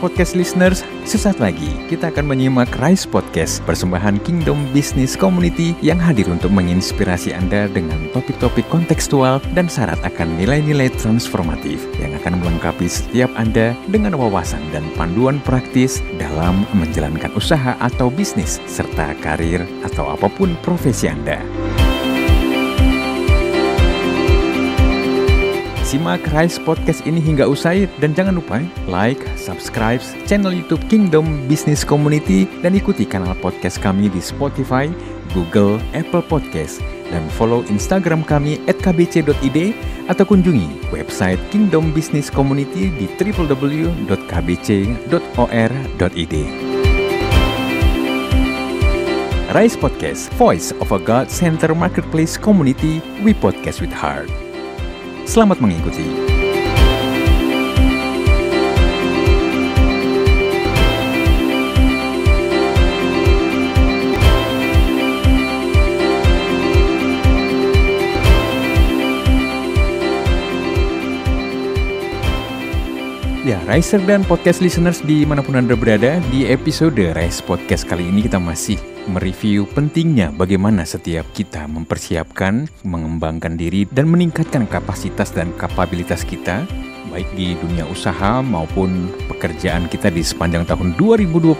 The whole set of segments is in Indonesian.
Podcast listeners, sesaat lagi kita akan menyimak Rise Podcast persembahan Kingdom Business Community yang hadir untuk menginspirasi Anda dengan topik-topik kontekstual dan syarat akan nilai-nilai transformatif yang akan melengkapi setiap Anda dengan wawasan dan panduan praktis dalam menjalankan usaha atau bisnis serta karir atau apa pun profesi Anda. Simak Rise Podcast ini hingga usai dan jangan lupa like, subscribe channel YouTube Kingdom Business Community dan ikuti kanal podcast kami di Spotify, Google, Apple Podcast dan follow Instagram kami @kbc.id atau kunjungi website Kingdom Business Community di www.kbc.or.id. Rise Podcast, Voice of a God Center Marketplace Community, we podcast with heart. Selamat mengikuti. Riser dan podcast listeners di mana pun Anda berada, di episode Rise Podcast kali ini kita masih mereview pentingnya bagaimana setiap kita mempersiapkan, mengembangkan diri, dan meningkatkan kapasitas dan kapabilitas kita, baik di dunia usaha maupun pekerjaan kita di sepanjang tahun 2021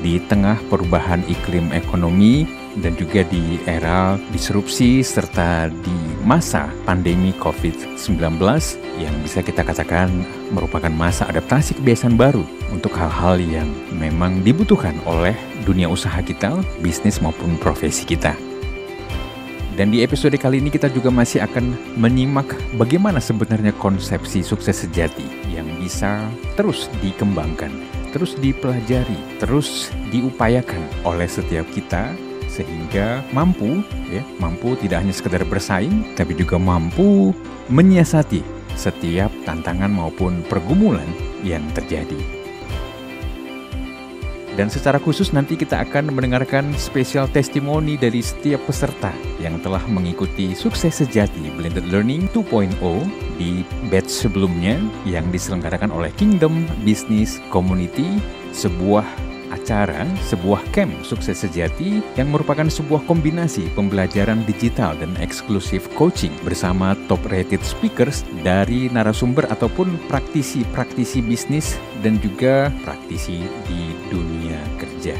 di tengah perubahan iklim ekonomi dan juga di era disrupsi serta di masa pandemi COVID-19 yang bisa kita katakan merupakan masa adaptasi kebiasaan baru untuk hal-hal yang memang dibutuhkan oleh dunia usaha kita, bisnis maupun profesi kita. Dan di episode kali ini kita juga masih akan menyimak bagaimana sebenarnya konsepsi sukses sejati yang bisa terus dikembangkan, terus dipelajari, terus diupayakan oleh setiap kita sehingga mampu ya mampu tidak hanya sekedar bersaing tapi juga mampu menyiasati setiap tantangan maupun pergumulan yang terjadi. Dan secara khusus nanti kita akan mendengarkan spesial testimoni dari setiap peserta yang telah mengikuti sukses sejati Blended Learning 2.0 di batch sebelumnya yang diselenggarakan oleh Kingdom Business Community, sebuah acara sebuah camp sukses sejati yang merupakan sebuah kombinasi pembelajaran digital dan eksklusif coaching bersama top rated speakers dari narasumber ataupun praktisi-praktisi bisnis dan juga praktisi di dunia kerja.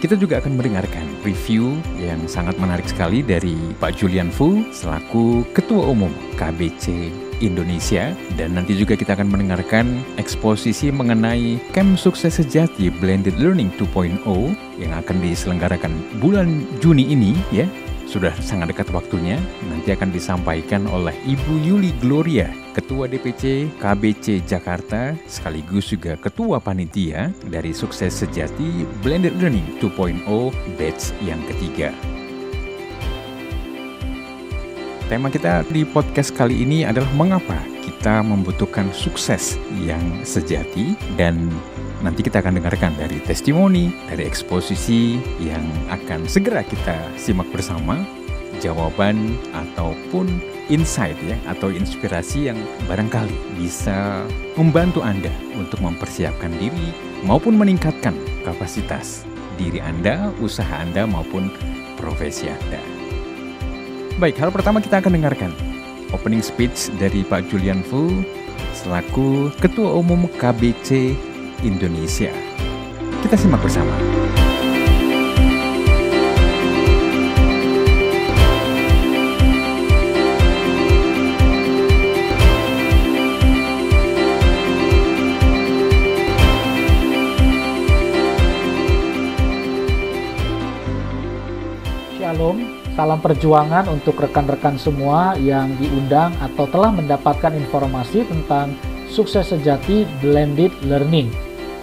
Kita juga akan mendengarkan review yang sangat menarik sekali dari Pak Julian Fu selaku Ketua Umum KBC Indonesia. Dan nanti juga kita akan mendengarkan eksposisi mengenai Camp Sukses Sejati Blended Learning 2.0 yang akan diselenggarakan bulan Juni ini ya. Sudah sangat dekat waktunya, nanti akan disampaikan oleh Ibu Yuli Gloria, Ketua DPC KBC Jakarta, sekaligus juga Ketua Panitia dari Sukses Sejati Blended Learning 2.0 batch yang ketiga. Tema kita di podcast kali ini adalah mengapa kita membutuhkan sukses yang sejati dan Nanti kita akan dengarkan dari testimoni, dari eksposisi yang akan segera kita simak bersama, jawaban ataupun insight ya atau inspirasi yang barangkali bisa membantu Anda untuk mempersiapkan diri maupun meningkatkan kapasitas diri Anda, usaha Anda maupun profesi Anda. Baik, hal pertama kita akan dengarkan opening speech dari Pak Julian Fu selaku Ketua Umum KBC Indonesia. Kita simak bersama. Shalom, salam perjuangan untuk rekan-rekan semua yang diundang atau telah mendapatkan informasi tentang sukses sejati blended learning.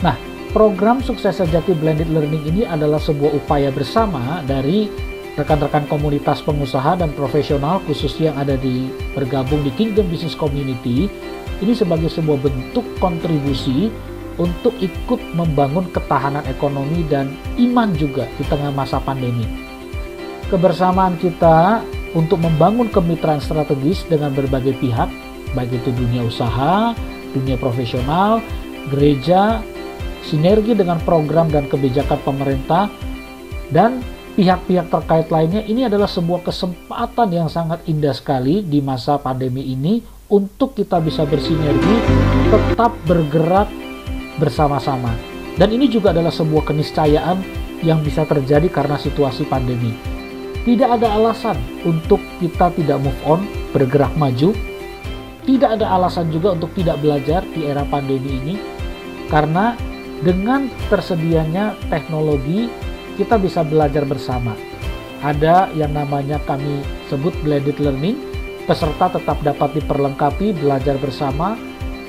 Nah, program sukses sejati blended learning ini adalah sebuah upaya bersama dari rekan-rekan komunitas pengusaha dan profesional khususnya yang ada di bergabung di Kingdom Business Community ini sebagai sebuah bentuk kontribusi untuk ikut membangun ketahanan ekonomi dan iman juga di tengah masa pandemi. Kebersamaan kita untuk membangun kemitraan strategis dengan berbagai pihak, baik itu dunia usaha, dunia profesional, gereja, sinergi dengan program dan kebijakan pemerintah, dan pihak-pihak terkait lainnya, ini adalah sebuah kesempatan yang sangat indah sekali di masa pandemi ini untuk kita bisa bersinergi, tetap bergerak bersama-sama. Dan ini juga adalah sebuah keniscayaan yang bisa terjadi karena situasi pandemi. Tidak ada alasan untuk kita tidak move on, bergerak maju. Tidak ada alasan juga untuk tidak belajar di era pandemi ini, karena dengan tersedianya teknologi kita bisa belajar bersama. Ada yang namanya kami sebut blended learning, peserta tetap dapat diperlengkapi belajar bersama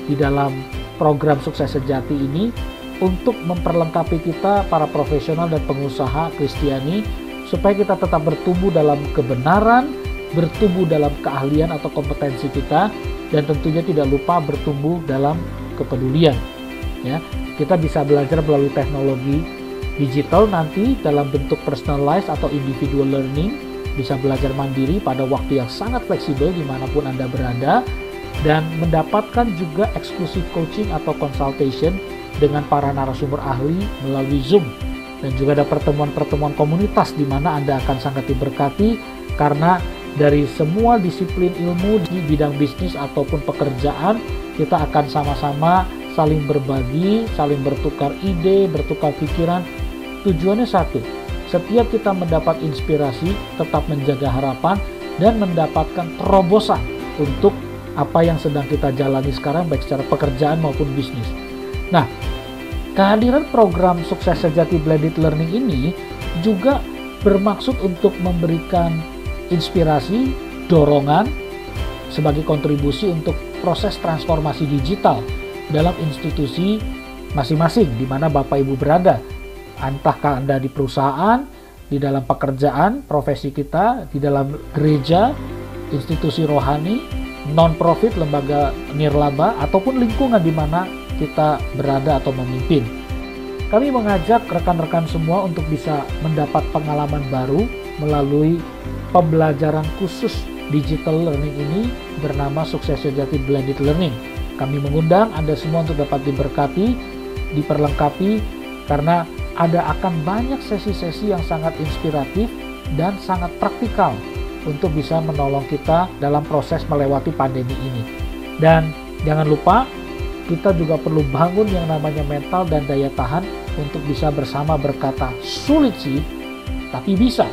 di dalam program sukses sejati ini untuk memperlengkapi kita para profesional dan pengusaha Kristiani supaya kita tetap bertumbuh dalam kebenaran, bertumbuh dalam keahlian atau kompetensi kita dan tentunya tidak lupa bertumbuh dalam kepedulian. Ya, kita bisa belajar melalui teknologi digital nanti dalam bentuk personalized atau individual learning bisa belajar mandiri pada waktu yang sangat fleksibel di mana pun Anda berada dan mendapatkan juga eksklusif coaching atau consultation dengan para narasumber ahli melalui Zoom dan juga ada pertemuan-pertemuan komunitas di mana Anda akan sangat diberkati karena dari semua disiplin ilmu di bidang bisnis ataupun pekerjaan kita akan sama-sama saling berbagi, saling bertukar ide, bertukar pikiran Tujuannya satu, setiap kita mendapat inspirasi, tetap menjaga harapan, dan mendapatkan terobosan untuk apa yang sedang kita jalani sekarang, baik secara pekerjaan maupun bisnis. Nah, kehadiran program Sukses Sejati Blended Learning ini juga bermaksud untuk memberikan inspirasi, dorongan, sebagai kontribusi untuk proses transformasi digital dalam institusi masing-masing di mana Bapak Ibu berada. Entahkah Anda di perusahaan, di dalam pekerjaan, profesi kita, di dalam gereja, institusi rohani, non-profit, lembaga nirlaba, ataupun lingkungan di mana kita berada atau memimpin. Kami mengajak rekan-rekan semua untuk bisa mendapat pengalaman baru melalui pembelajaran khusus digital learning ini bernama Sukses Sejati Blended Learning. Kami mengundang Anda semua untuk dapat diberkati, diperlengkapi, karena ada akan banyak sesi-sesi yang sangat inspiratif dan sangat praktikal untuk bisa menolong kita dalam proses melewati pandemi ini. Dan jangan lupa kita juga perlu bangun yang namanya mental dan daya tahan untuk bisa bersama berkata sulit sih, tapi bisa.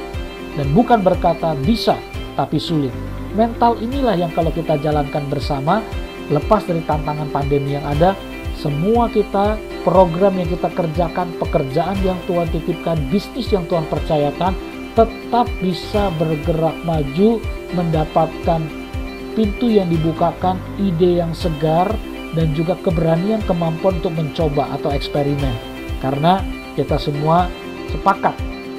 Dan bukan berkata bisa, tapi sulit. Mental inilah yang kalau kita jalankan bersama, lepas dari tantangan pandemi yang ada, semua kita program yang kita kerjakan, pekerjaan yang Tuhan titipkan, bisnis yang Tuhan percayakan, tetap bisa bergerak maju, mendapatkan pintu yang dibukakan, ide yang segar, dan juga keberanian kemampuan untuk mencoba atau eksperimen. Karena kita semua sepakat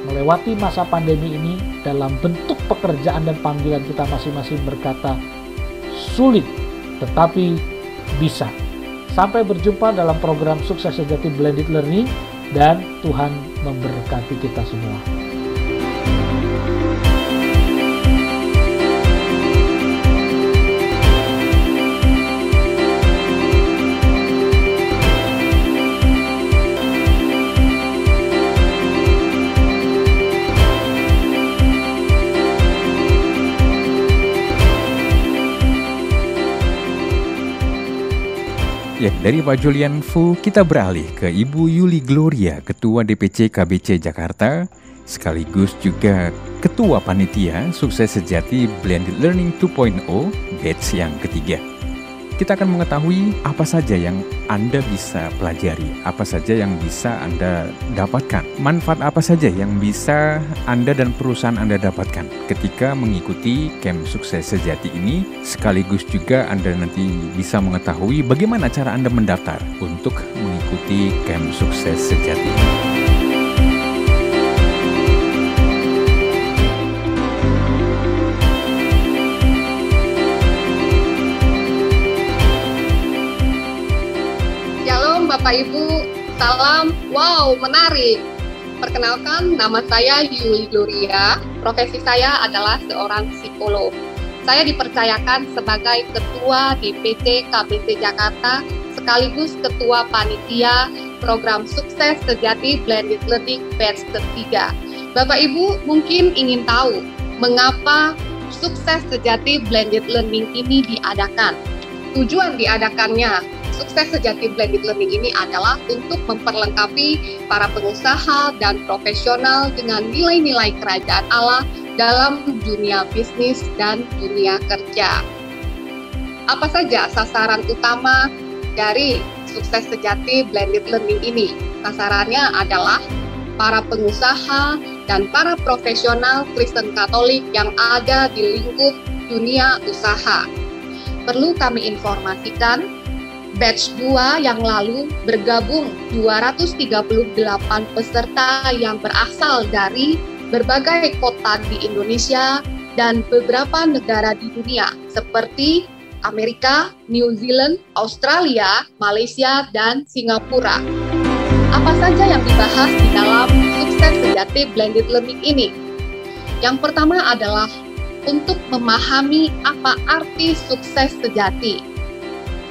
melewati masa pandemi ini dalam bentuk pekerjaan dan panggilan kita masing-masing berkata sulit tetapi bisa. Sampai berjumpa dalam program Sukses Sejati Blended Learning dan Tuhan memberkati kita semua. Ya, dari Pak Julian Fu kita beralih ke Ibu Yuli Gloria, Ketua DPC KBC Jakarta, sekaligus juga Ketua Panitia Sukses Sejati Blended Learning 2.0 batch yang ketiga kita akan mengetahui apa saja yang Anda bisa pelajari, apa saja yang bisa Anda dapatkan, manfaat apa saja yang bisa Anda dan perusahaan Anda dapatkan ketika mengikuti camp sukses sejati ini, sekaligus juga Anda nanti bisa mengetahui bagaimana cara Anda mendaftar untuk mengikuti camp sukses sejati ini. Bapak Ibu Salam, wow menarik. Perkenalkan, nama saya Yuli Gloria. Profesi saya adalah seorang psikolog. Saya dipercayakan sebagai Ketua DPC KBC Jakarta sekaligus Ketua Panitia Program Sukses Sejati Blended Learning Batch ketiga. Bapak Ibu mungkin ingin tahu mengapa Sukses Sejati Blended Learning ini diadakan. Tujuan diadakannya Sukses Sejati Blended Learning ini adalah untuk memperlengkapi para pengusaha dan profesional dengan nilai-nilai kerajaan Allah dalam dunia bisnis dan dunia kerja. Apa saja sasaran utama dari sukses sejati blended learning ini? Sasarannya adalah para pengusaha dan para profesional Kristen Katolik yang ada di lingkup dunia usaha. Perlu kami informasikan, batch 2 yang lalu bergabung 238 peserta yang berasal dari berbagai kota di Indonesia dan beberapa negara di dunia seperti Amerika, New Zealand, Australia, Malaysia, dan Singapura. Apa saja yang dibahas di dalam sukses sejati blended learning ini? Yang pertama adalah untuk memahami apa arti sukses sejati.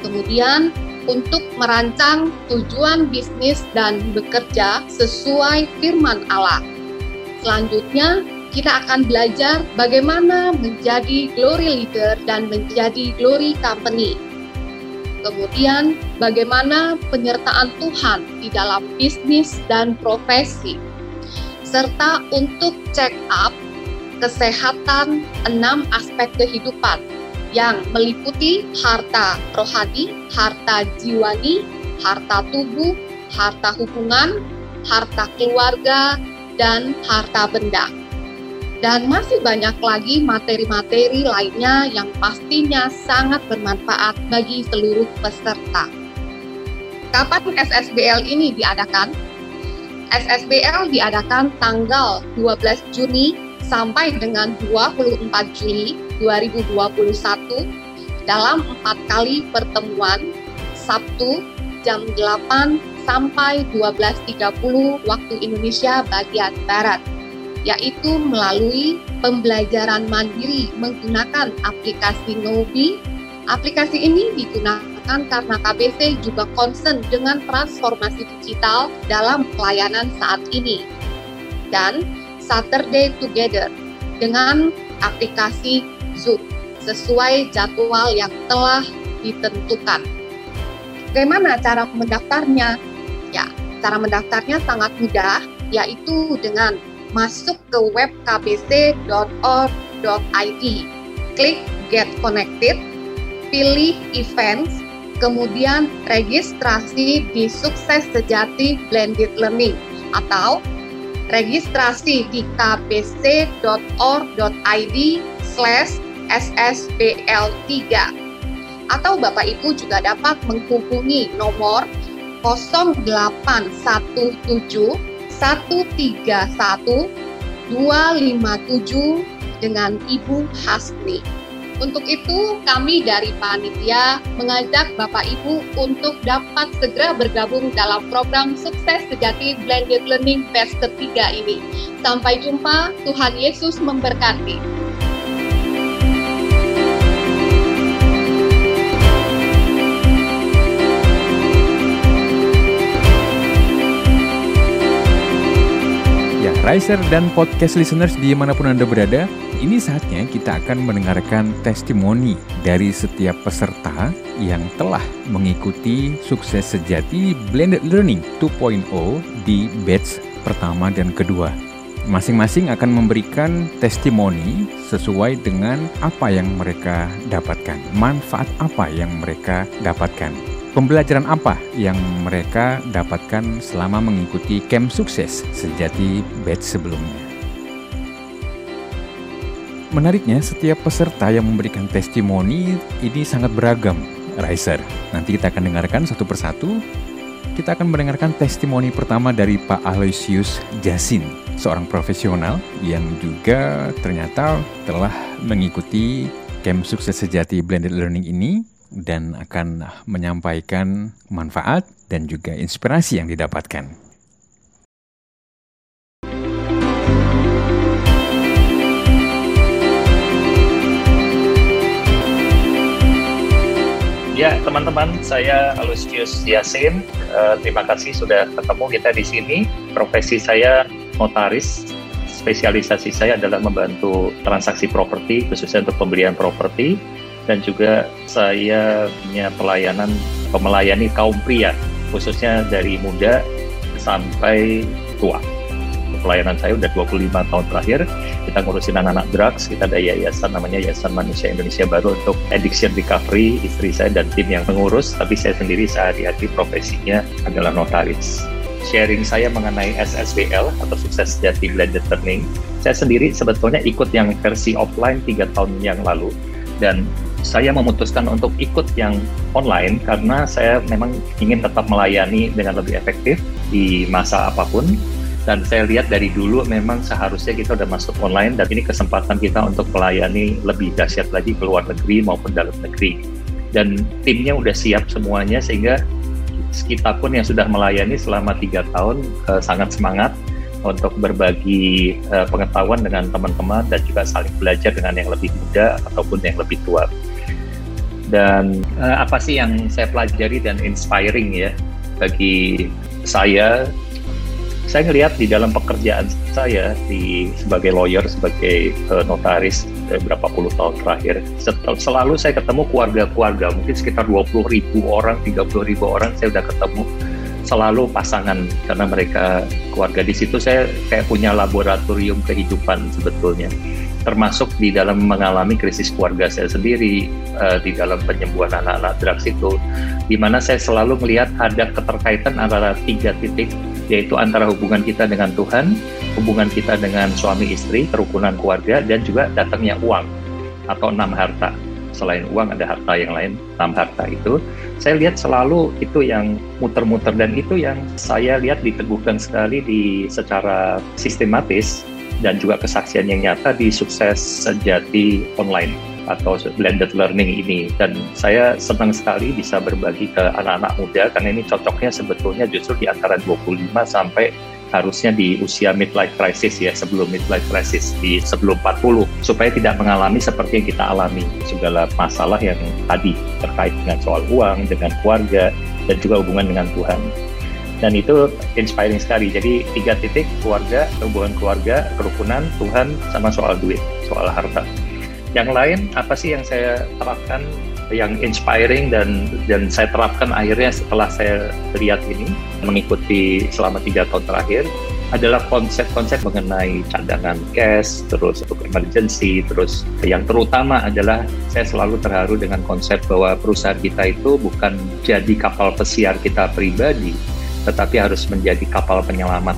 Kemudian untuk merancang tujuan bisnis dan bekerja sesuai firman Allah. Selanjutnya, kita akan belajar bagaimana menjadi glory leader dan menjadi glory company. Kemudian, bagaimana penyertaan Tuhan di dalam bisnis dan profesi, serta untuk check up kesehatan enam aspek kehidupan yang meliputi harta rohani, harta jiwani, harta tubuh, harta hubungan, harta keluarga, dan harta benda. Dan masih banyak lagi materi-materi lainnya yang pastinya sangat bermanfaat bagi seluruh peserta. Kapan SSBL ini diadakan? SSBL diadakan tanggal 12 Juni sampai dengan 24 Juli 2021 dalam empat kali pertemuan Sabtu jam 8 sampai 12.30 waktu Indonesia bagian Barat, yaitu melalui pembelajaran mandiri menggunakan aplikasi Nobi. Aplikasi ini digunakan karena KBC juga concern dengan transformasi digital dalam pelayanan saat ini. Dan Saturday Together dengan aplikasi sesuai jadwal yang telah ditentukan. Bagaimana cara mendaftarnya? Ya, cara mendaftarnya sangat mudah, yaitu dengan masuk ke web kbc.org.id, klik Get Connected, pilih Events, kemudian registrasi di Sukses Sejati Blended Learning atau registrasi di kbc.org.id slash ssbl3 atau Bapak Ibu juga dapat menghubungi nomor 0817 131 257 dengan Ibu Hasni. Untuk itu, kami dari panitia mengajak Bapak Ibu untuk dapat segera bergabung dalam program Sukses Sejati Blended Learning Batch ketiga ini. Sampai jumpa, Tuhan Yesus memberkati. Riser dan podcast listeners di mana pun Anda berada, ini saatnya kita akan mendengarkan testimoni dari setiap peserta yang telah mengikuti sukses sejati Blended Learning 2.0 di batch pertama dan kedua. Masing-masing akan memberikan testimoni sesuai dengan apa yang mereka dapatkan, manfaat apa yang mereka dapatkan. Pembelajaran apa yang mereka dapatkan selama mengikuti camp sukses sejati batch sebelumnya? Menariknya, setiap peserta yang memberikan testimoni ini sangat beragam, Riser. Nanti kita akan dengarkan satu persatu. Kita akan mendengarkan testimoni pertama dari Pak Aloysius Jasin, seorang profesional yang juga ternyata telah mengikuti camp sukses sejati blended learning ini dan akan menyampaikan manfaat dan juga inspirasi yang didapatkan. Ya, teman-teman, saya Alusius Yasin. Uh, terima kasih sudah ketemu kita di sini. Profesi saya notaris. Spesialisasi saya adalah membantu transaksi properti, khususnya untuk pembelian properti. Dan juga saya punya pelayanan, melayani kaum pria, khususnya dari muda sampai tua. Pelayanan saya udah 25 tahun terakhir. Kita ngurusin anak-anak drugs kita ada yayasan namanya Yayasan Manusia Indonesia Baru untuk addiction recovery. Istri saya dan tim yang mengurus tapi saya sendiri sehari-hari profesinya adalah notaris. Sharing saya mengenai SSBL atau Sukses Jati Blended Learning saya sendiri sebetulnya ikut yang versi offline tiga tahun yang lalu. Dan saya memutuskan untuk ikut yang online karena saya memang ingin tetap melayani dengan lebih efektif di masa apa pun dan saya lihat dari dulu memang seharusnya kita udah masuk online dan ini kesempatan kita untuk melayani lebih dahsyat lagi ke luar negeri maupun dalam negeri dan timnya udah siap semuanya sehingga kita pun yang sudah melayani selama tiga tahun uh, sangat semangat untuk berbagi uh, pengetahuan dengan teman-teman dan juga saling belajar dengan yang lebih muda ataupun yang lebih tua. Dan uh, apa sih yang saya pelajari dan inspiring ya bagi saya? Saya ngelihat di dalam pekerjaan saya di sebagai lawyer, sebagai uh, notaris uh, berapa puluh tahun terakhir, selalu saya ketemu keluarga-keluarga, mungkin sekitar 20 ribu orang, 30 ribu orang saya udah ketemu selalu pasangan karena mereka keluarga. Di situ saya kayak punya laboratorium kehidupan sebetulnya termasuk di dalam mengalami krisis keluarga saya sendiri uh, di dalam penyembuhan anak-anak drugs itu di mana saya selalu melihat ada keterkaitan antara tiga titik yaitu antara hubungan kita dengan Tuhan, hubungan kita dengan suami istri, kerukunan keluarga, dan juga datangnya uang atau enam harta. Selain uang ada harta yang lain, enam harta itu. Saya lihat selalu itu yang muter-muter dan itu yang saya lihat diteguhkan sekali di secara sistematis dan juga kesaksian yang nyata di sukses sejati online atau blended learning ini. Dan saya senang sekali bisa berbagi ke anak-anak muda karena ini cocoknya sebetulnya justru di antara 25 sampai harusnya di usia midlife crisis ya sebelum midlife crisis di sebelum 40 supaya tidak mengalami seperti yang kita alami segala masalah yang tadi terkait dengan soal uang dengan keluarga dan juga hubungan dengan Tuhan dan itu inspiring sekali. Jadi tiga titik keluarga hubungan keluarga kerukunan Tuhan sama soal duit soal harta. Yang lain apa sih yang saya terapkan yang inspiring dan dan saya terapkan akhirnya setelah saya lihat ini mengikuti selama tiga tahun terakhir adalah konsep-konsep mengenai cadangan cash, terus untuk emergency, terus yang terutama adalah saya selalu terharu dengan konsep bahwa perusahaan kita itu bukan jadi kapal pesiar kita pribadi, tetapi harus menjadi kapal penyelamat.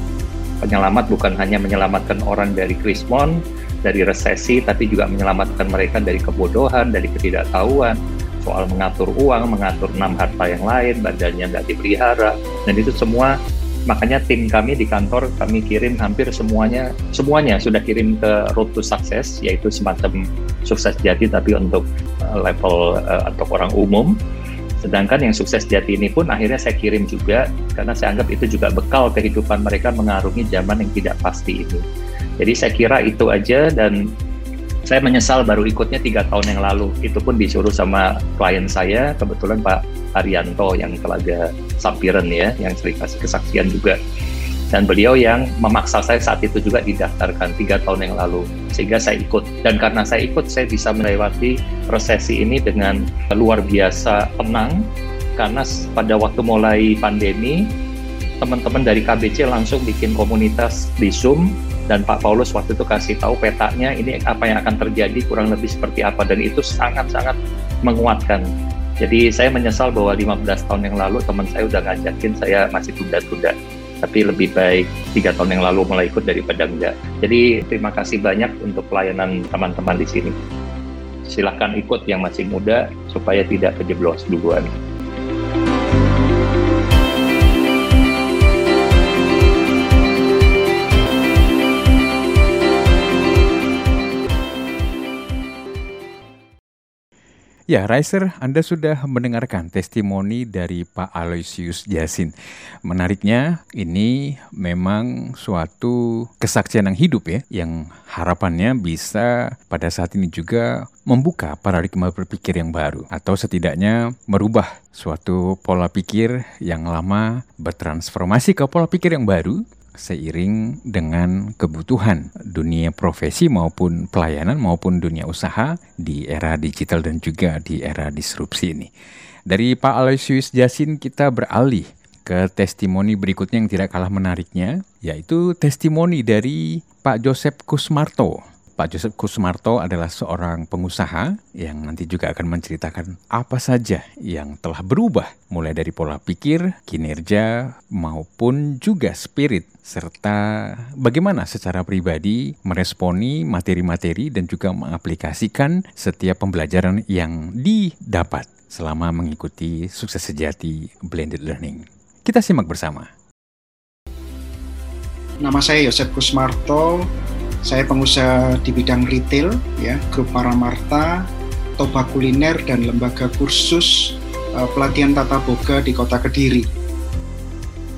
Penyelamat bukan hanya menyelamatkan orang dari krismon, dari resesi, tapi juga menyelamatkan mereka dari kebodohan, dari ketidaktahuan, soal mengatur uang, mengatur enam harta yang lain, badannya nggak dipelihara, dan itu semua makanya tim kami di kantor kami kirim hampir semuanya semuanya sudah kirim ke road to success yaitu semacam sukses jati tapi untuk uh, level uh, untuk orang umum sedangkan yang sukses jati ini pun akhirnya saya kirim juga karena saya anggap itu juga bekal kehidupan mereka mengarungi zaman yang tidak pasti ini jadi saya kira itu aja dan saya menyesal baru ikutnya tiga tahun yang lalu. Itu pun disuruh sama klien saya, kebetulan Pak Arianto yang telaga Sampiren ya, yang sering kasih kesaksian juga. Dan beliau yang memaksa saya saat itu juga didaftarkan tiga tahun yang lalu, sehingga saya ikut. Dan karena saya ikut, saya bisa melewati resesi ini dengan luar biasa tenang, karena pada waktu mulai pandemi, teman-teman dari KBC langsung bikin komunitas di Zoom, dan Pak Paulus waktu itu kasih tahu petanya ini apa yang akan terjadi kurang lebih seperti apa dan itu sangat-sangat menguatkan. Jadi saya menyesal bahwa 15 tahun yang lalu teman saya udah ngajakin saya masih tunda-tunda tapi lebih baik tiga tahun yang lalu mulai ikut daripada enggak. Jadi terima kasih banyak untuk pelayanan teman-teman di sini. Silahkan ikut yang masih muda supaya tidak kejeblos duluan. Ya, Riser, Anda sudah mendengarkan testimoni dari Pak Aloysius Jasin. Menariknya, ini memang suatu kesaksian yang hidup ya, yang harapannya bisa pada saat ini juga membuka paradigma berpikir yang baru, atau setidaknya merubah suatu pola pikir yang lama bertransformasi ke pola pikir yang baru seiring dengan kebutuhan dunia profesi maupun pelayanan maupun dunia usaha di era digital dan juga di era disrupsi ini. Dari Pak Aloysius Jasin kita beralih ke testimoni berikutnya yang tidak kalah menariknya, yaitu testimoni dari Pak Joseph Kusmarto Pak Joseph Kusmarto adalah seorang pengusaha yang nanti juga akan menceritakan apa saja yang telah berubah mulai dari pola pikir, kinerja, maupun juga spirit serta bagaimana secara pribadi meresponi materi-materi dan juga mengaplikasikan setiap pembelajaran yang didapat selama mengikuti sukses sejati blended learning. Kita simak bersama. Nama saya Yosef Kusmarto, saya pengusaha di bidang retail, ya, grup Paramarta, Toba Kuliner, dan lembaga kursus uh, pelatihan tata boga di kota Kediri.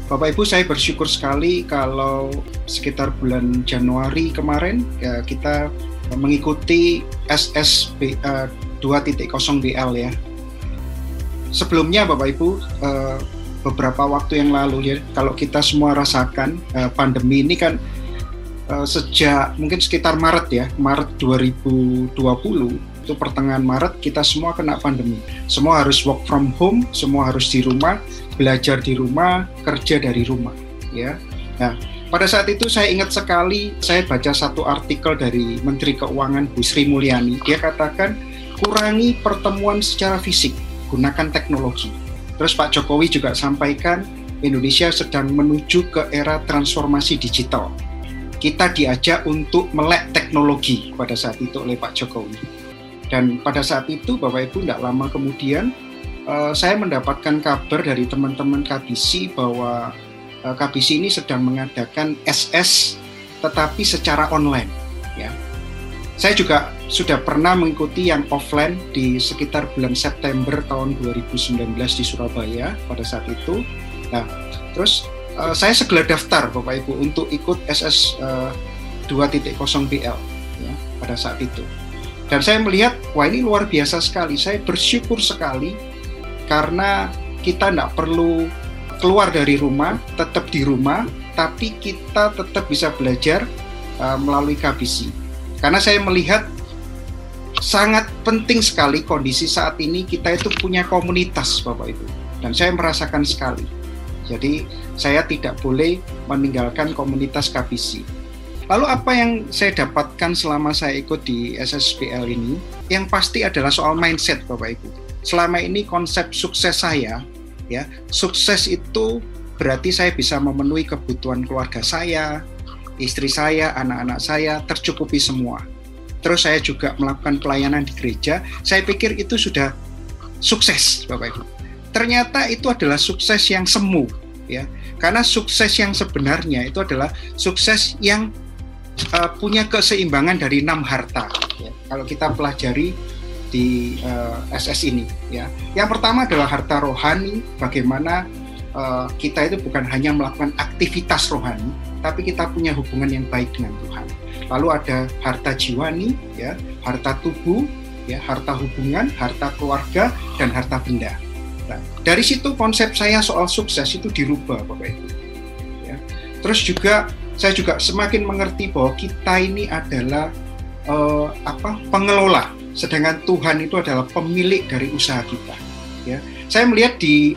Bapak Ibu, saya bersyukur sekali kalau sekitar bulan Januari kemarin ya, kita mengikuti SSB uh, 2.0 BL ya. Sebelumnya Bapak Ibu, uh, beberapa waktu yang lalu ya, kalau kita semua rasakan uh, pandemi ini kan uh, sejak mungkin sekitar Maret ya, Maret 2020 itu pertengahan Maret kita semua kena pandemi. Semua harus work from home, semua harus di rumah, belajar di rumah, kerja dari rumah, ya. Nah, pada saat itu saya ingat sekali saya baca satu artikel dari Menteri Keuangan Bu Sri Mulyani. Dia katakan kurangi pertemuan secara fisik, gunakan teknologi. Terus Pak Jokowi juga sampaikan Indonesia sedang menuju ke era transformasi digital kita diajak untuk melek teknologi pada saat itu oleh Pak Jokowi. Dan pada saat itu Bapak Ibu tidak lama kemudian uh, saya mendapatkan kabar dari teman-teman KBC bahwa eh, KBC ini sedang mengadakan SS tetapi secara online ya. Saya juga sudah pernah mengikuti yang offline di sekitar bulan September tahun 2019 di Surabaya pada saat itu. Nah, terus uh, saya segera daftar Bapak Ibu untuk ikut SS uh, 2.0 BL ya, pada saat itu. Dan saya melihat, wah ini luar biasa sekali. Saya bersyukur sekali karena kita tidak perlu keluar dari rumah, tetap di rumah, tapi kita tetap bisa belajar uh, melalui KBC. Karena saya melihat sangat penting sekali kondisi saat ini kita itu punya komunitas Bapak Ibu. Dan saya merasakan sekali jadi saya tidak boleh meninggalkan komunitas KBC. Lalu apa yang saya dapatkan selama saya ikut di SSBL ini? Yang pasti adalah soal mindset Bapak Ibu. Selama ini konsep sukses saya, ya sukses itu berarti saya bisa memenuhi kebutuhan keluarga saya, istri saya, anak-anak saya tercukupi semua. Terus saya juga melakukan pelayanan di gereja. Saya pikir itu sudah sukses, Bapak Ibu ternyata itu adalah sukses yang semu ya. Karena sukses yang sebenarnya itu adalah sukses yang uh, punya keseimbangan dari enam harta ya. kalau kita pelajari di uh, eh, SS ini ya. Yang pertama adalah harta rohani bagaimana uh, kita itu bukan hanya melakukan aktivitas rohani tapi kita punya hubungan yang baik dengan Tuhan. Lalu ada harta jiwani ya harta tubuh ya harta hubungan harta keluarga dan harta benda dari situ konsep saya soal sukses itu dirubah, Bapak Ibu. Ya. Terus juga saya juga semakin mengerti bahwa kita ini adalah uh, apa pengelola, sedangkan Tuhan itu adalah pemilik dari usaha kita. Ya, saya melihat di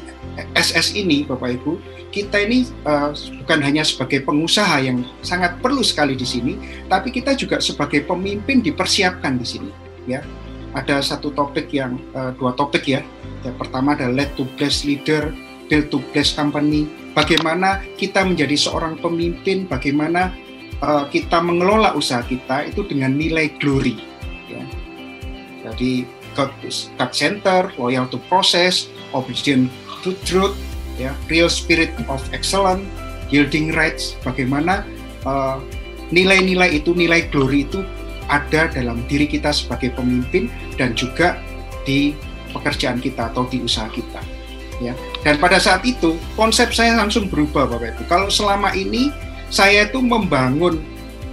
SS ini, Bapak Ibu, kita ini uh, bukan hanya sebagai pengusaha yang sangat perlu sekali di sini, tapi kita juga sebagai pemimpin dipersiapkan di sini. Ya, ada satu topik yang uh, dua topik ya yang pertama adalah lead to bless leader, build to bless company. Bagaimana kita menjadi seorang pemimpin, bagaimana uh, kita mengelola usaha kita itu dengan nilai glory. Ya. Jadi God, center, loyal to process, obedient to truth, ya, real spirit of excellence, yielding rights. Bagaimana uh, nilai-nilai itu, nilai glory itu ada dalam diri kita sebagai pemimpin dan juga di pekerjaan kita atau di usaha kita ya. Dan pada saat itu konsep saya langsung berubah bapak ibu. Kalau selama ini saya itu membangun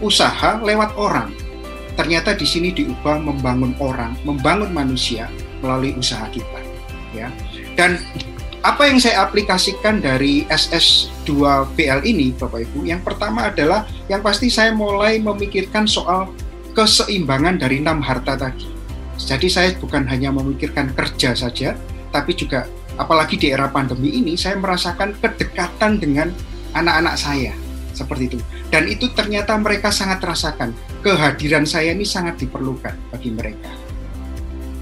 usaha lewat orang ternyata di sini diubah membangun orang membangun manusia melalui usaha kita ya. Dan apa yang saya aplikasikan dari SS2BL ini Bapak Ibu yang pertama adalah yang pasti saya mulai memikirkan soal keseimbangan dari enam harta tadi jadi saya bukan hanya memikirkan kerja saja, tapi juga apalagi di era pandemi ini saya merasakan kedekatan dengan anak-anak saya seperti itu. Dan itu ternyata mereka sangat rasakan kehadiran saya ini sangat diperlukan bagi mereka.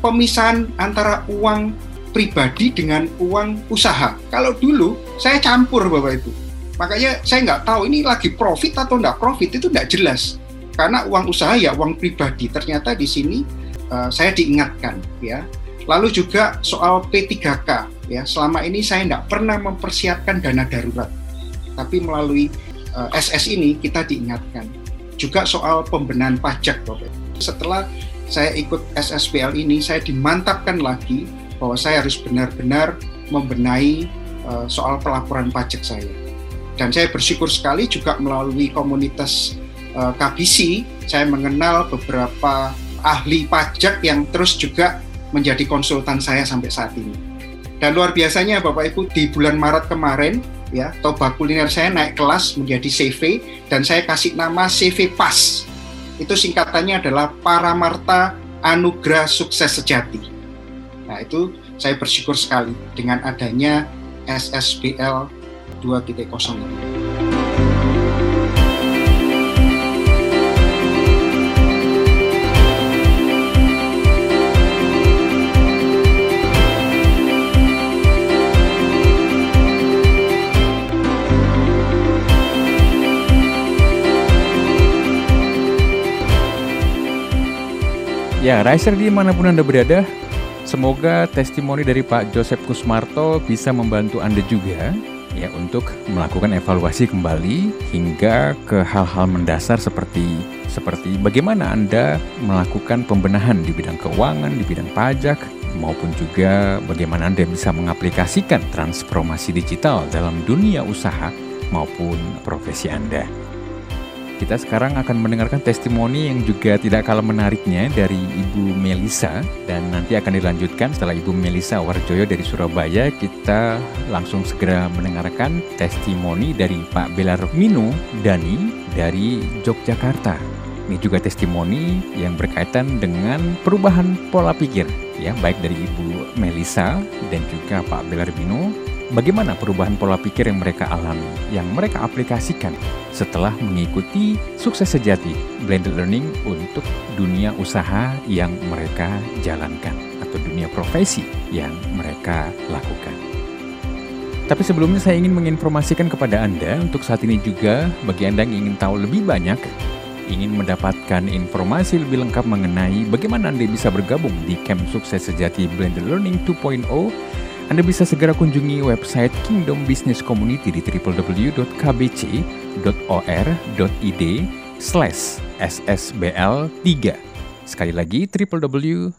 Pemisahan antara uang pribadi dengan uang usaha. Kalau dulu saya campur Bapak Ibu. Makanya saya nggak tahu ini lagi profit atau nggak profit itu nggak jelas. Karena uang usaha ya uang pribadi. Ternyata di sini uh, saya diingatkan ya. Lalu juga soal P3K ya. Selama ini saya tidak pernah mempersiapkan dana darurat, tapi melalui uh, eh, SS ini kita diingatkan. Juga soal pembenahan pajak, Bapak. Setelah saya ikut SSPL ini, saya dimantapkan lagi bahwa saya harus benar-benar membenahi uh, soal pelaporan pajak saya. Dan saya bersyukur sekali juga melalui komunitas uh, KBC, saya mengenal beberapa ahli pajak yang terus juga menjadi konsultan saya sampai saat ini. Dan luar biasanya Bapak Ibu di bulan Maret kemarin ya Toba Kuliner saya naik kelas menjadi CV dan saya kasih nama CV PAS. Itu singkatannya adalah Paramarta Anugerah Sukses Sejati. Nah, itu saya bersyukur sekali dengan adanya SSBL 2.0 ini. Ya, Riser di mana pun Anda berada, semoga testimoni dari Pak Joseph Kusmarto bisa membantu Anda juga ya untuk melakukan evaluasi kembali hingga ke hal-hal mendasar seperti seperti bagaimana Anda melakukan pembenahan di bidang keuangan, di bidang pajak, maupun juga bagaimana Anda bisa mengaplikasikan transformasi digital dalam dunia usaha maupun profesi Anda. Kita sekarang akan mendengarkan testimoni yang juga tidak kalah menariknya dari Ibu Melisa. Dan nanti akan dilanjutkan setelah Ibu Melisa Warjoyo dari Surabaya. Kita langsung segera mendengarkan testimoni dari Pak Belarmino Dani dari Yogyakarta. Ini juga testimoni yang berkaitan dengan perubahan pola pikir. Ya baik dari Ibu Melisa dan juga Pak Belarmino bagaimana perubahan pola pikir yang mereka alami, yang mereka aplikasikan setelah mengikuti sukses sejati blended learning untuk dunia usaha yang mereka jalankan atau dunia profesi yang mereka lakukan. Tapi sebelumnya saya ingin menginformasikan kepada Anda untuk saat ini juga bagi Anda yang ingin tahu lebih banyak ingin mendapatkan informasi lebih lengkap mengenai bagaimana Anda bisa bergabung di Camp Sukses Sejati Blended Learning 2.0 anda bisa segera kunjungi website Kingdom Business Community di www.kbc.or.id slash ssbl3. Sekali lagi www.kbc.or.id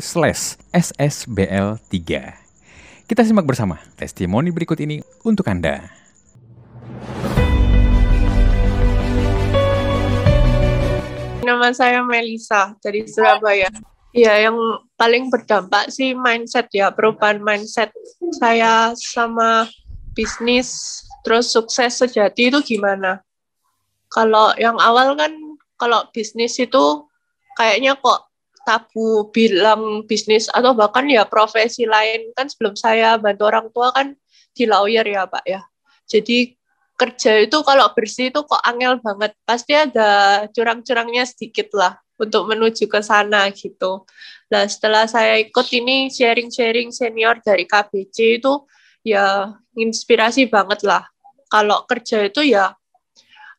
slash ssbl3. Kita simak bersama testimoni berikut ini untuk Anda. Nama saya Melisa dari Surabaya. Iya, yang paling berdampak sih mindset ya, perubahan mindset saya sama bisnis, terus sukses sejati itu gimana? Kalau yang awal kan, kalau bisnis itu kayaknya kok tabu bilang bisnis atau bahkan ya profesi lain kan sebelum saya bantu orang tua kan di lawyer ya Pak ya. Jadi kerja itu kalau bersih itu kok angel banget. Pasti ada curang-curangnya sedikit lah untuk menuju ke sana gitu. Nah setelah saya ikut ini sharing-sharing senior dari KBC itu ya inspirasi banget lah. Kalau kerja itu ya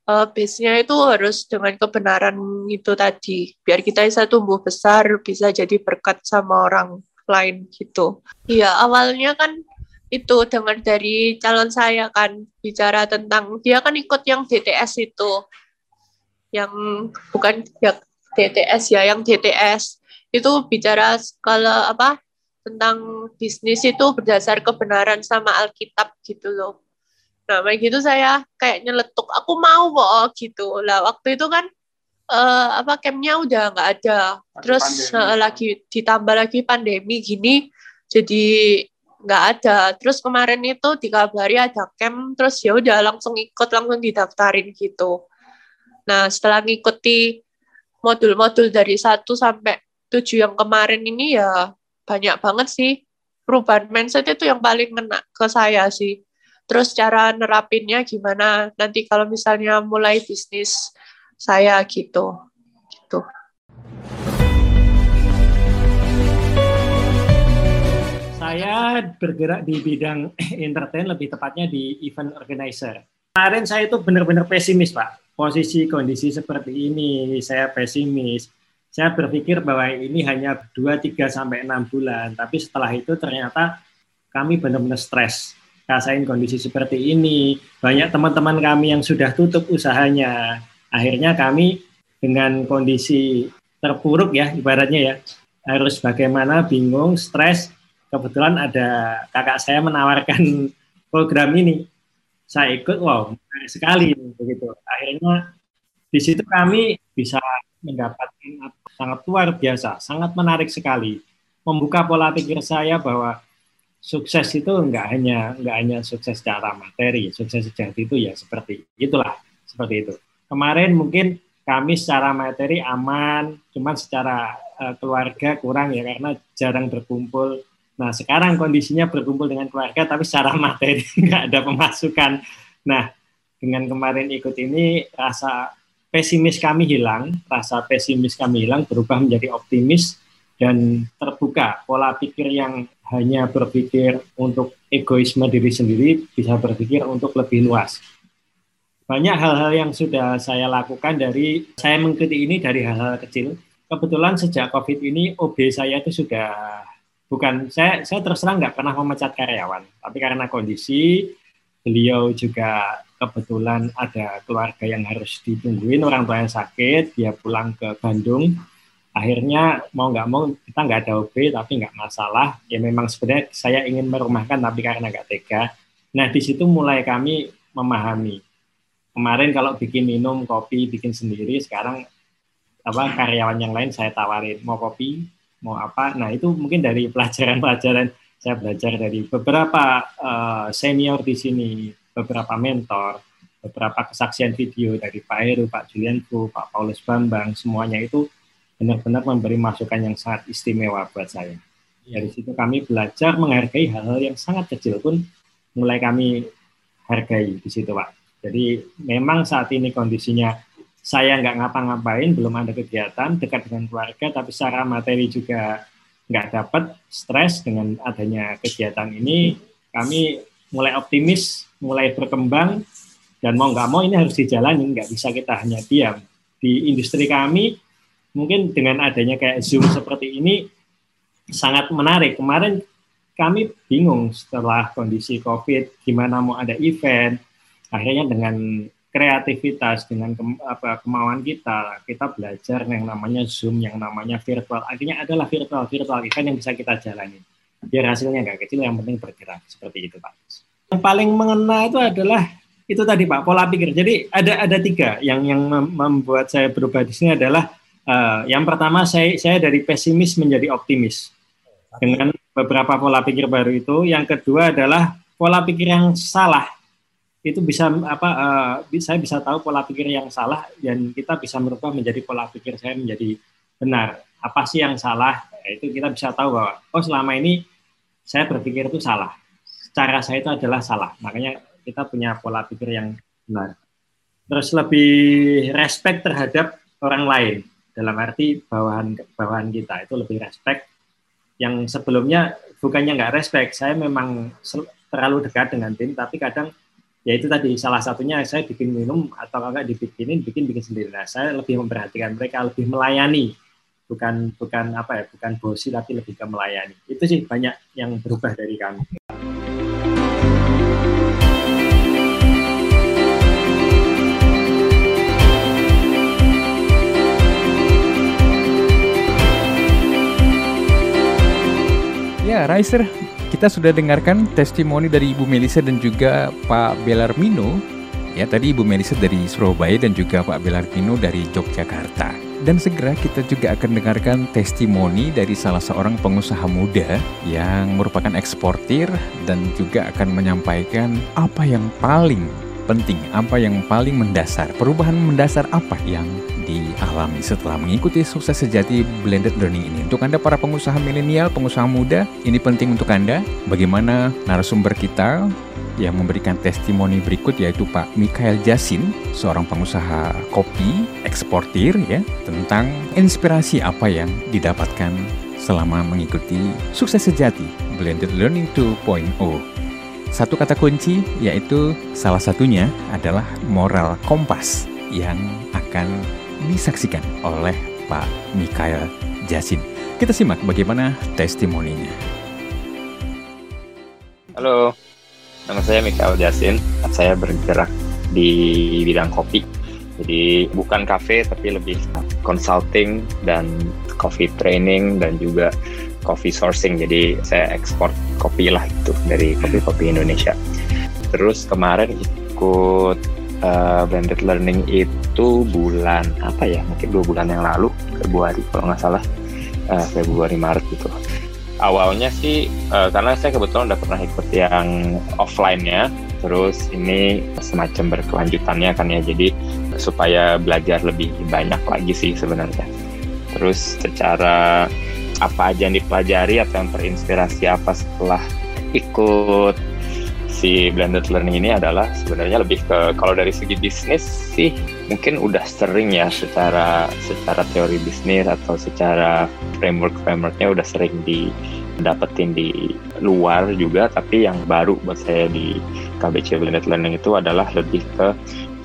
uh, base-nya itu harus dengan kebenaran itu tadi. Biar kita bisa tumbuh besar, bisa jadi berkat sama orang lain gitu. Iya, awalnya kan itu dengar dari calon saya kan bicara tentang dia kan ikut yang DTS itu yang bukan ya DTS ya yang DTS itu bicara kalau apa tentang bisnis itu berdasar kebenaran sama Alkitab gitu loh. Nah, kayak gitu saya kayak nyeletuk, aku mau kok gitu. Lah waktu itu kan uh, apa campnya udah nggak ada. Terus uh, lagi ditambah lagi pandemi gini, jadi nggak ada. Terus kemarin itu dikabari ada camp, terus ya udah langsung ikut, langsung didaftarin gitu. Nah, setelah ngikuti modul-modul dari satu sampai tujuh yang kemarin ini ya banyak banget sih perubahan mindset itu yang paling kena ke saya sih. Terus cara nerapinnya gimana nanti kalau misalnya mulai bisnis saya gitu. Gitu. Saya bergerak di bidang entertain lebih tepatnya di event organizer. Kemarin saya itu benar-benar pesimis, Pak. Posisi kondisi seperti ini, saya pesimis saya berpikir bahwa ini hanya 2, 3, sampai 6 bulan. Tapi setelah itu ternyata kami benar-benar stres. Rasain kondisi seperti ini. Banyak teman-teman kami yang sudah tutup usahanya. Akhirnya kami dengan kondisi terpuruk ya, ibaratnya ya, harus bagaimana bingung, stres. Kebetulan ada kakak saya menawarkan program ini. Saya ikut, wow, menarik sekali begitu. Akhirnya di situ kami bisa mendapatkan sangat luar biasa, sangat menarik sekali. Membuka pola pikir saya bahwa sukses itu enggak hanya enggak hanya sukses secara materi, sukses sejati itu ya seperti itulah, seperti itu. Kemarin mungkin kami secara materi aman, cuman secara uh, keluarga kurang ya karena jarang berkumpul. Nah sekarang kondisinya berkumpul dengan keluarga tapi secara materi enggak ada pemasukan. Nah dengan kemarin ikut ini rasa pesimis kami hilang, rasa pesimis kami hilang berubah menjadi optimis dan terbuka. Pola pikir yang hanya berpikir untuk egoisme diri sendiri bisa berpikir untuk lebih luas. Banyak hal-hal yang sudah saya lakukan dari saya mengikuti ini dari hal-hal kecil. Kebetulan sejak COVID ini OB saya itu sudah bukan saya saya terus terang nggak pernah memecat karyawan, tapi karena kondisi beliau juga kebetulan ada keluarga yang harus ditungguin orang tua yang sakit dia pulang ke Bandung. Akhirnya mau nggak mau kita nggak ada OB tapi nggak masalah. Ya memang sebenarnya saya ingin merumahkan tapi karena nggak tega. Nah di situ mulai kami memahami. Kemarin kalau bikin minum kopi bikin sendiri sekarang apa karyawan yang lain saya tawarin mau kopi mau apa nah itu mungkin dari pelajaran-pelajaran saya belajar dari beberapa uh, senior di sini beberapa mentor, beberapa kesaksian video dari Pak Heru, Pak Julianku, Pak Paulus Bambang, semuanya itu benar-benar memberi masukan yang sangat istimewa buat saya. Dari situ kami belajar menghargai hal-hal yang sangat kecil pun mulai kami hargai di situ Pak. Jadi memang saat ini kondisinya saya nggak ngapa-ngapain, belum ada kegiatan dekat dengan keluarga, tapi secara materi juga nggak dapat stres dengan adanya kegiatan ini. Kami mulai optimis, mulai berkembang, dan mau nggak mau ini harus dijalani, nggak bisa kita hanya diam. Di industri kami, mungkin dengan adanya kayak Zoom seperti ini, sangat menarik. Kemarin kami bingung setelah kondisi COVID, gimana mau ada event, akhirnya dengan kreativitas dengan ke, apa, kemauan kita. Kita belajar yang namanya zoom yang namanya virtual. Akhirnya adalah virtual virtual event yang bisa kita jalani. Biar hasilnya nggak kecil yang penting bergerak. Seperti itu pak. Yang paling mengena itu adalah itu tadi pak pola pikir. Jadi ada ada tiga yang yang membuat saya berubah di sini adalah uh, yang pertama saya saya dari pesimis menjadi optimis. Dengan beberapa pola pikir baru itu. Yang kedua adalah pola pikir yang salah itu bisa apa uh, saya bisa tahu pola pikir yang salah dan kita bisa merubah menjadi pola pikir saya menjadi benar apa sih yang salah itu kita bisa tahu bahwa oh selama ini saya berpikir itu salah. Cara saya itu adalah salah. Makanya kita punya pola pikir yang benar. Terus lebih respect terhadap orang lain dalam arti bawahan bawahan kita itu lebih respect yang sebelumnya bukannya nggak respect saya memang terlalu dekat dengan tim tapi kadang ya itu tadi salah satunya saya bikin minum atau enggak dibikinin bikin bikin sendiri. Nah saya lebih memperhatikan mereka lebih melayani. Bukan bukan apa ya bukan bosi tapi lebih ke melayani. Itu sih banyak yang berubah dari kami. Ya, Riser, kita sudah dengarkan testimoni dari Ibu Melisa dan juga Pak Belarmino. Ya, tadi Ibu Melisa dari Surabaya dan juga Pak Belarmino dari Yogyakarta. Dan segera kita juga akan dengarkan testimoni dari salah seorang pengusaha muda yang merupakan eksportir dan juga akan menyampaikan apa yang paling penting, apa yang paling mendasar, perubahan mendasar apa yang dialami setelah mengikuti sukses sejati blended learning ini. Untuk Anda para pengusaha milenial, pengusaha muda, ini penting untuk Anda. Bagaimana narasumber kita yang memberikan testimoni berikut yaitu Pak Mikael Jasin, seorang pengusaha kopi eksportir ya, tentang inspirasi apa yang didapatkan selama mengikuti sukses sejati Blended Learning 2.0. Satu kata kunci yaitu salah satunya adalah moral kompas yang akan disaksikan oleh Pak Mikael Jasin. Kita simak bagaimana testimoninya. Halo, nama saya Mikael Jasin. Saya bergerak di bidang kopi. Jadi bukan kafe tapi lebih consulting dan coffee training dan juga coffee sourcing. Jadi saya ekspor kopi lah itu dari kopi-kopi Indonesia. Terus kemarin ikut uh, blended learning itu bulan apa ya mungkin dua bulan yang lalu Februari kalau nggak salah. Uh, Februari Maret gitu. Awalnya sih uh, karena saya kebetulan udah pernah ikut yang offline-nya terus ini semacam berkelanjutannya kan ya jadi supaya belajar lebih banyak lagi sih sebenarnya. Terus secara apa aja yang dipelajari atau yang terinspirasi apa setelah ikut si blended learning ini adalah sebenarnya lebih ke kalau dari segi bisnis sih mungkin udah sering ya secara secara teori bisnis atau secara framework frameworknya udah sering didapetin di luar juga tapi yang baru buat saya di KBC blended learning itu adalah lebih ke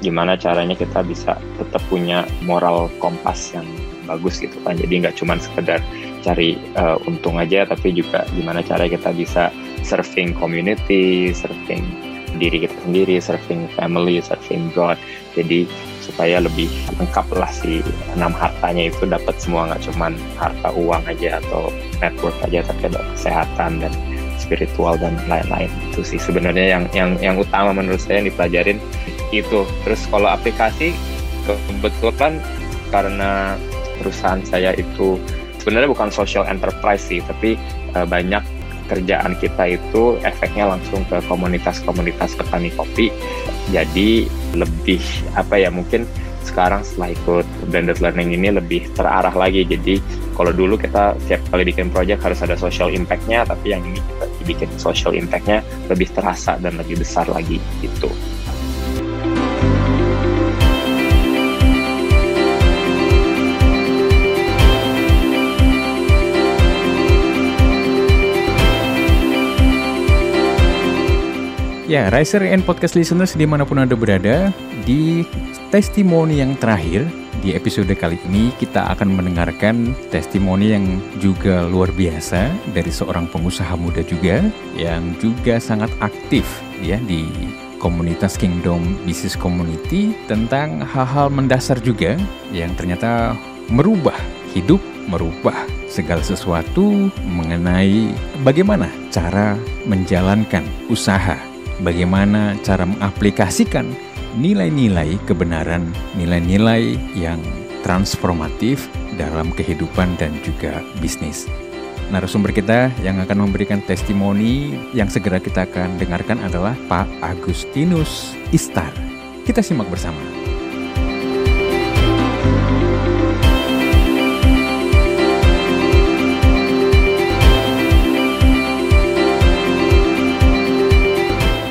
gimana caranya kita bisa tetap punya moral kompas yang bagus gitu kan. Jadi nggak cuma sekedar cari uh, untung aja tapi juga gimana cara kita bisa serving community, serving diri kita sendiri, serving family, serving God. Jadi supaya lebih lengkap lah si enam hartanya itu dapat semua nggak cuman harta uang aja atau network aja tapi ada kesehatan dan spiritual dan lain-lain itu sih sebenarnya yang yang yang utama menurut saya yang dipelajarin itu terus kalau aplikasi kebetulan karena perusahaan saya itu sebenarnya bukan social enterprise sih tapi uh, banyak kerjaan kita itu efeknya langsung ke komunitas-komunitas petani kopi. Jadi lebih apa ya mungkin sekarang setelah ikut blended learning ini lebih terarah lagi. Jadi kalau dulu kita tiap kali bikin project harus ada social impact-nya, tapi yang ini kita bikin social impact-nya lebih terasa dan lebih besar lagi gitu. Ya, Riser and Podcast Listeners di mana pun Anda berada, di testimoni yang terakhir, di episode kali ini kita akan mendengarkan testimoni yang juga luar biasa dari seorang pengusaha muda juga, yang juga sangat aktif ya di komunitas Kingdom Business Community tentang hal-hal mendasar juga yang ternyata merubah hidup, merubah segala sesuatu mengenai bagaimana cara menjalankan usaha bagaimana cara mengaplikasikan nilai-nilai kebenaran, nilai-nilai yang transformatif dalam kehidupan dan juga bisnis. Narasumber kita yang akan memberikan testimoni yang segera kita akan dengarkan adalah Pak Agustinus Istar. Kita simak bersama.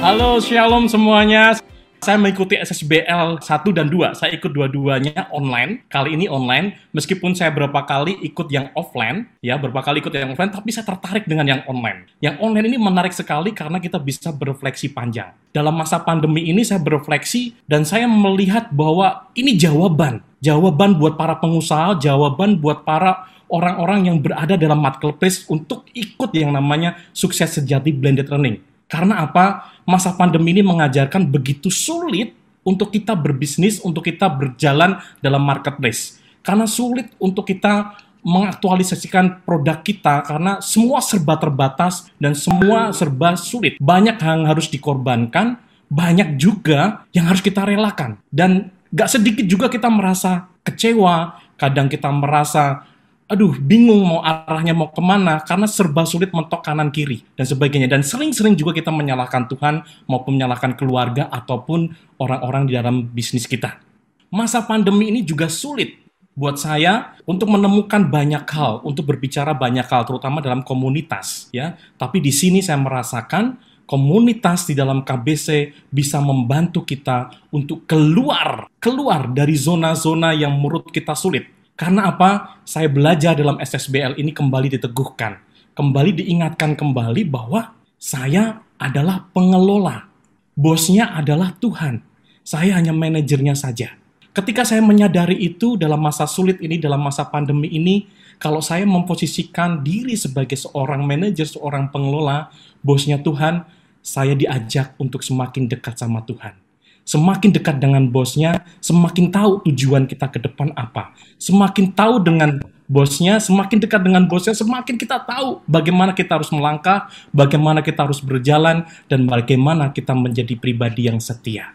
Halo, shalom semuanya. Saya mengikuti SSBL 1 dan 2. Saya ikut dua-duanya online. Kali ini online, meskipun saya berapa kali ikut yang offline, ya, berapa kali ikut yang offline, tapi saya tertarik dengan yang online. Yang online ini menarik sekali karena kita bisa berefleksi panjang. Dalam masa pandemi ini saya berefleksi dan saya melihat bahwa ini jawaban. Jawaban buat para pengusaha, jawaban buat para orang-orang yang berada dalam marketplace untuk ikut yang namanya sukses sejati blended learning karena apa? Masa pandemi ini mengajarkan begitu sulit untuk kita berbisnis, untuk kita berjalan dalam marketplace. Karena sulit untuk kita mengaktualisasikan produk kita karena semua serba terbatas dan semua serba sulit. Banyak yang harus dikorbankan, banyak juga yang harus kita relakan. Dan gak sedikit juga kita merasa kecewa, kadang kita merasa aduh bingung mau arahnya mau ke mana karena serba sulit mentok kanan kiri dan sebagainya dan sering-sering juga kita menyalahkan Tuhan maupun menyalahkan keluarga ataupun orang-orang di dalam bisnis kita. Masa pandemi ini juga sulit buat saya untuk menemukan banyak hal, untuk berbicara banyak hal, terutama dalam komunitas, ya. Tapi di sini saya merasakan komunitas di dalam KBC bisa membantu kita untuk keluar, keluar dari zona-zona yang menurut kita sulit. Karena apa? Saya belajar dalam SSBL ini kembali diteguhkan, kembali diingatkan kembali bahwa saya adalah pengelola. Bosnya adalah Tuhan. Saya hanya manajernya saja. Ketika saya menyadari itu dalam masa sulit ini, dalam masa pandemi ini, kalau saya memposisikan diri sebagai seorang manajer, seorang pengelola, bosnya Tuhan, saya diajak untuk semakin dekat sama Tuhan. Semakin dekat dengan bosnya, semakin tahu tujuan kita ke depan apa. Semakin tahu dengan bosnya, semakin dekat dengan bosnya, semakin kita tahu bagaimana kita harus melangkah, bagaimana kita harus berjalan, dan bagaimana kita menjadi pribadi yang setia.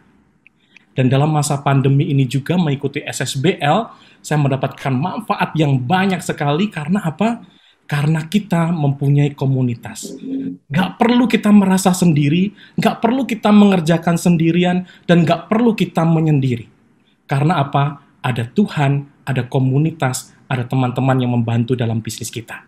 Dan dalam masa pandemi ini juga mengikuti SSBL, saya mendapatkan manfaat yang banyak sekali karena apa? Karena kita mempunyai komunitas. Gak perlu kita merasa sendiri, gak perlu kita mengerjakan sendirian, dan gak perlu kita menyendiri. Karena apa? Ada Tuhan, ada komunitas, ada teman-teman yang membantu dalam bisnis kita.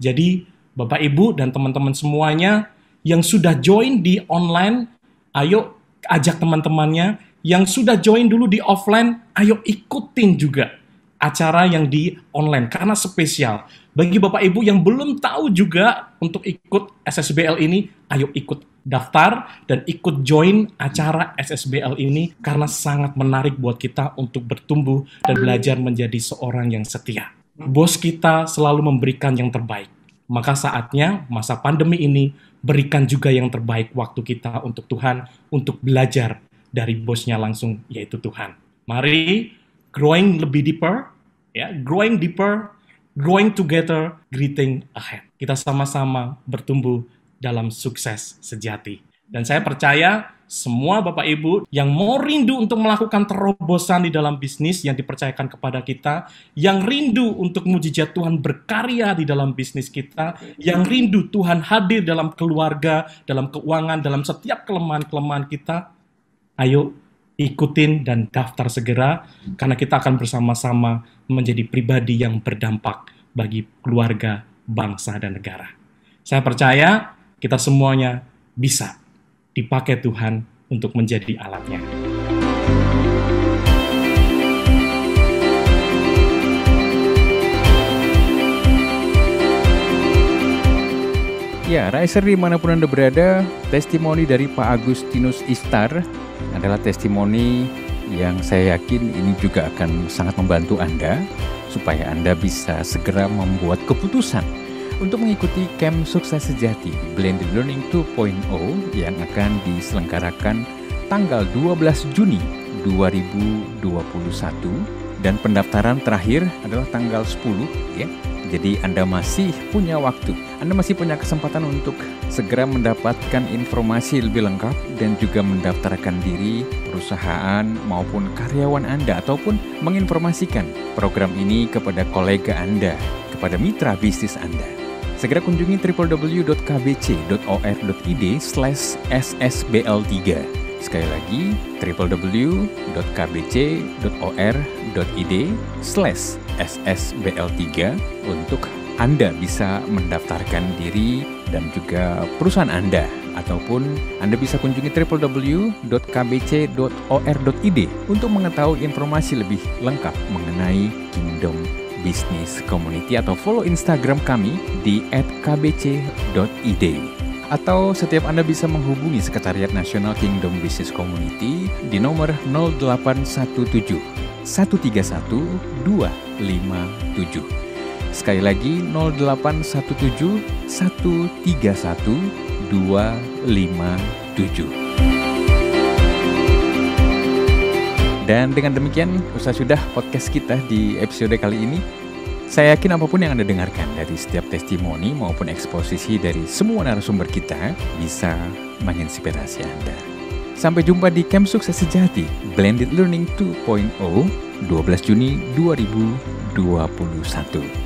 Jadi, Bapak Ibu dan teman-teman semuanya yang sudah join di online, ayo ajak teman-temannya yang sudah join dulu di offline, ayo ikutin juga acara yang di online karena spesial. Bagi Bapak Ibu yang belum tahu juga untuk ikut SSBL ini, ayo ikut daftar dan ikut join acara SSBL ini karena sangat menarik buat kita untuk bertumbuh dan belajar menjadi seorang yang setia. Bos kita selalu memberikan yang terbaik. Maka saatnya masa pandemi ini berikan juga yang terbaik waktu kita untuk Tuhan untuk belajar dari bosnya langsung yaitu Tuhan. Mari growing lebih deeper, ya, growing deeper, growing together, greeting ahead. Kita sama-sama bertumbuh dalam sukses sejati. Dan saya percaya semua Bapak Ibu yang mau rindu untuk melakukan terobosan di dalam bisnis yang dipercayakan kepada kita, yang rindu untuk mujizat Tuhan berkarya di dalam bisnis kita, yang rindu Tuhan hadir dalam keluarga, dalam keuangan, dalam setiap kelemahan-kelemahan kita, Ayo ikutin dan daftar segera karena kita akan bersama-sama menjadi pribadi yang berdampak bagi keluarga, bangsa, dan negara. Saya percaya kita semuanya bisa dipakai Tuhan untuk menjadi alatnya. Ya, Riser di mana pun Anda berada, testimoni dari Pak Agustinus Istar adalah testimoni yang saya yakin ini juga akan sangat membantu Anda supaya Anda bisa segera membuat keputusan untuk mengikuti Camp Sukses Sejati Blended Learning 2.0 yang akan diselenggarakan tanggal 12 Juni 2021 dan pendaftaran terakhir adalah tanggal 10 ya jadi Anda masih punya waktu, Anda masih punya kesempatan untuk segera mendapatkan informasi lebih lengkap dan juga mendaftarkan diri perusahaan maupun karyawan Anda ataupun menginformasikan program ini kepada kolega Anda, kepada mitra bisnis Anda. Segera kunjungi www.kbc.or.id slash ssbl3 Sekali lagi, www.kbc.or.id slash ssbl3 untuk Anda bisa mendaftarkan diri dan juga perusahaan Anda ataupun Anda bisa kunjungi www.kbc.or.id untuk mengetahui informasi lebih lengkap mengenai Kingdom Business Community atau follow Instagram kami di @kbc.id atau setiap Anda bisa menghubungi Sekretariat Nasional Kingdom Business Community di nomor 0817 131 257. Sekali lagi 0817 131 257. Dan dengan demikian usai sudah podcast kita di episode kali ini. Saya yakin apa pun yang Anda dengarkan dari setiap testimoni maupun eksposisi dari semua narasumber kita bisa menginspirasi Anda. Sampai jumpa di Camp Sukses Sejati Blended Learning 2.0 12 Juni 2021.